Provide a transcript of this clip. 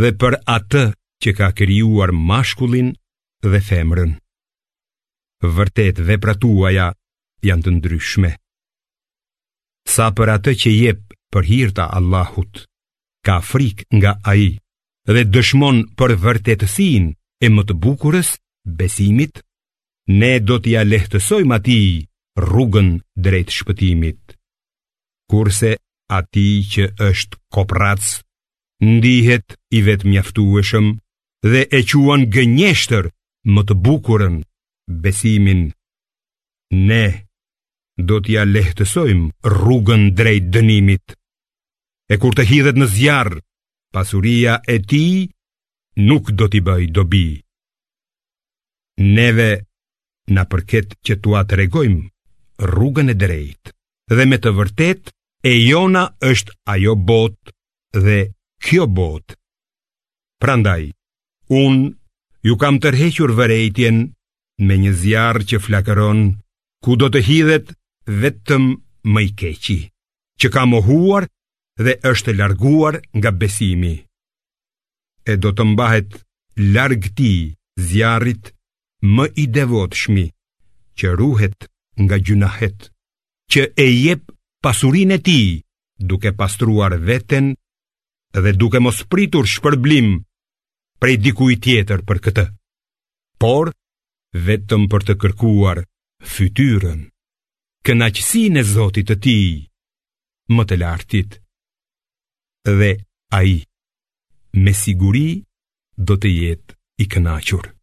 dhe për atë që ka krijuar mashkullin dhe femrën. Vërtet veprat tuaja janë të ndryshme. Sa për atë që jep për hir të Allahut, ka frikë nga Ai dhe dëshmon për vërtetësinë e më të bukurës besimit, ne do t'ia lehtësojmë atij rrugën drejt shpëtimit. Kurse atij që është koprrac ndihet i vetëmjaftueshëm dhe e quan gënjeshtër më të bukurën besimin. Ne do t'ia lehtësojmë rrugën drejt dënimit. E kur të hidhet në zjarr, pasuria e tij nuk do t'i bëjë dobi. Neve na përket që t'ua tregojmë rrugën e drejtë. dhe me të vërtetë e jona është ajo botë dhe kjo botë. Prandaj, unë ju kam tërhequr vërejtjen me një zjarr që flakëron ku do të hidhet vetëm më i keqi, që ka mohuar dhe është larguar nga besimi. E do të mbahet larg tij zjarrit më i devotshmi që ruhet nga gjynahet, që e jep pasurinë e tij duke pastruar veten dhe duke mos pritur shpërblim prej dikujt tjetër për këtë, por vetëm për të kërkuar fytyrën, kënaqësinë e Zotit të tij, më të lartit, dhe ai, me siguri, do të jetë i kënaqur.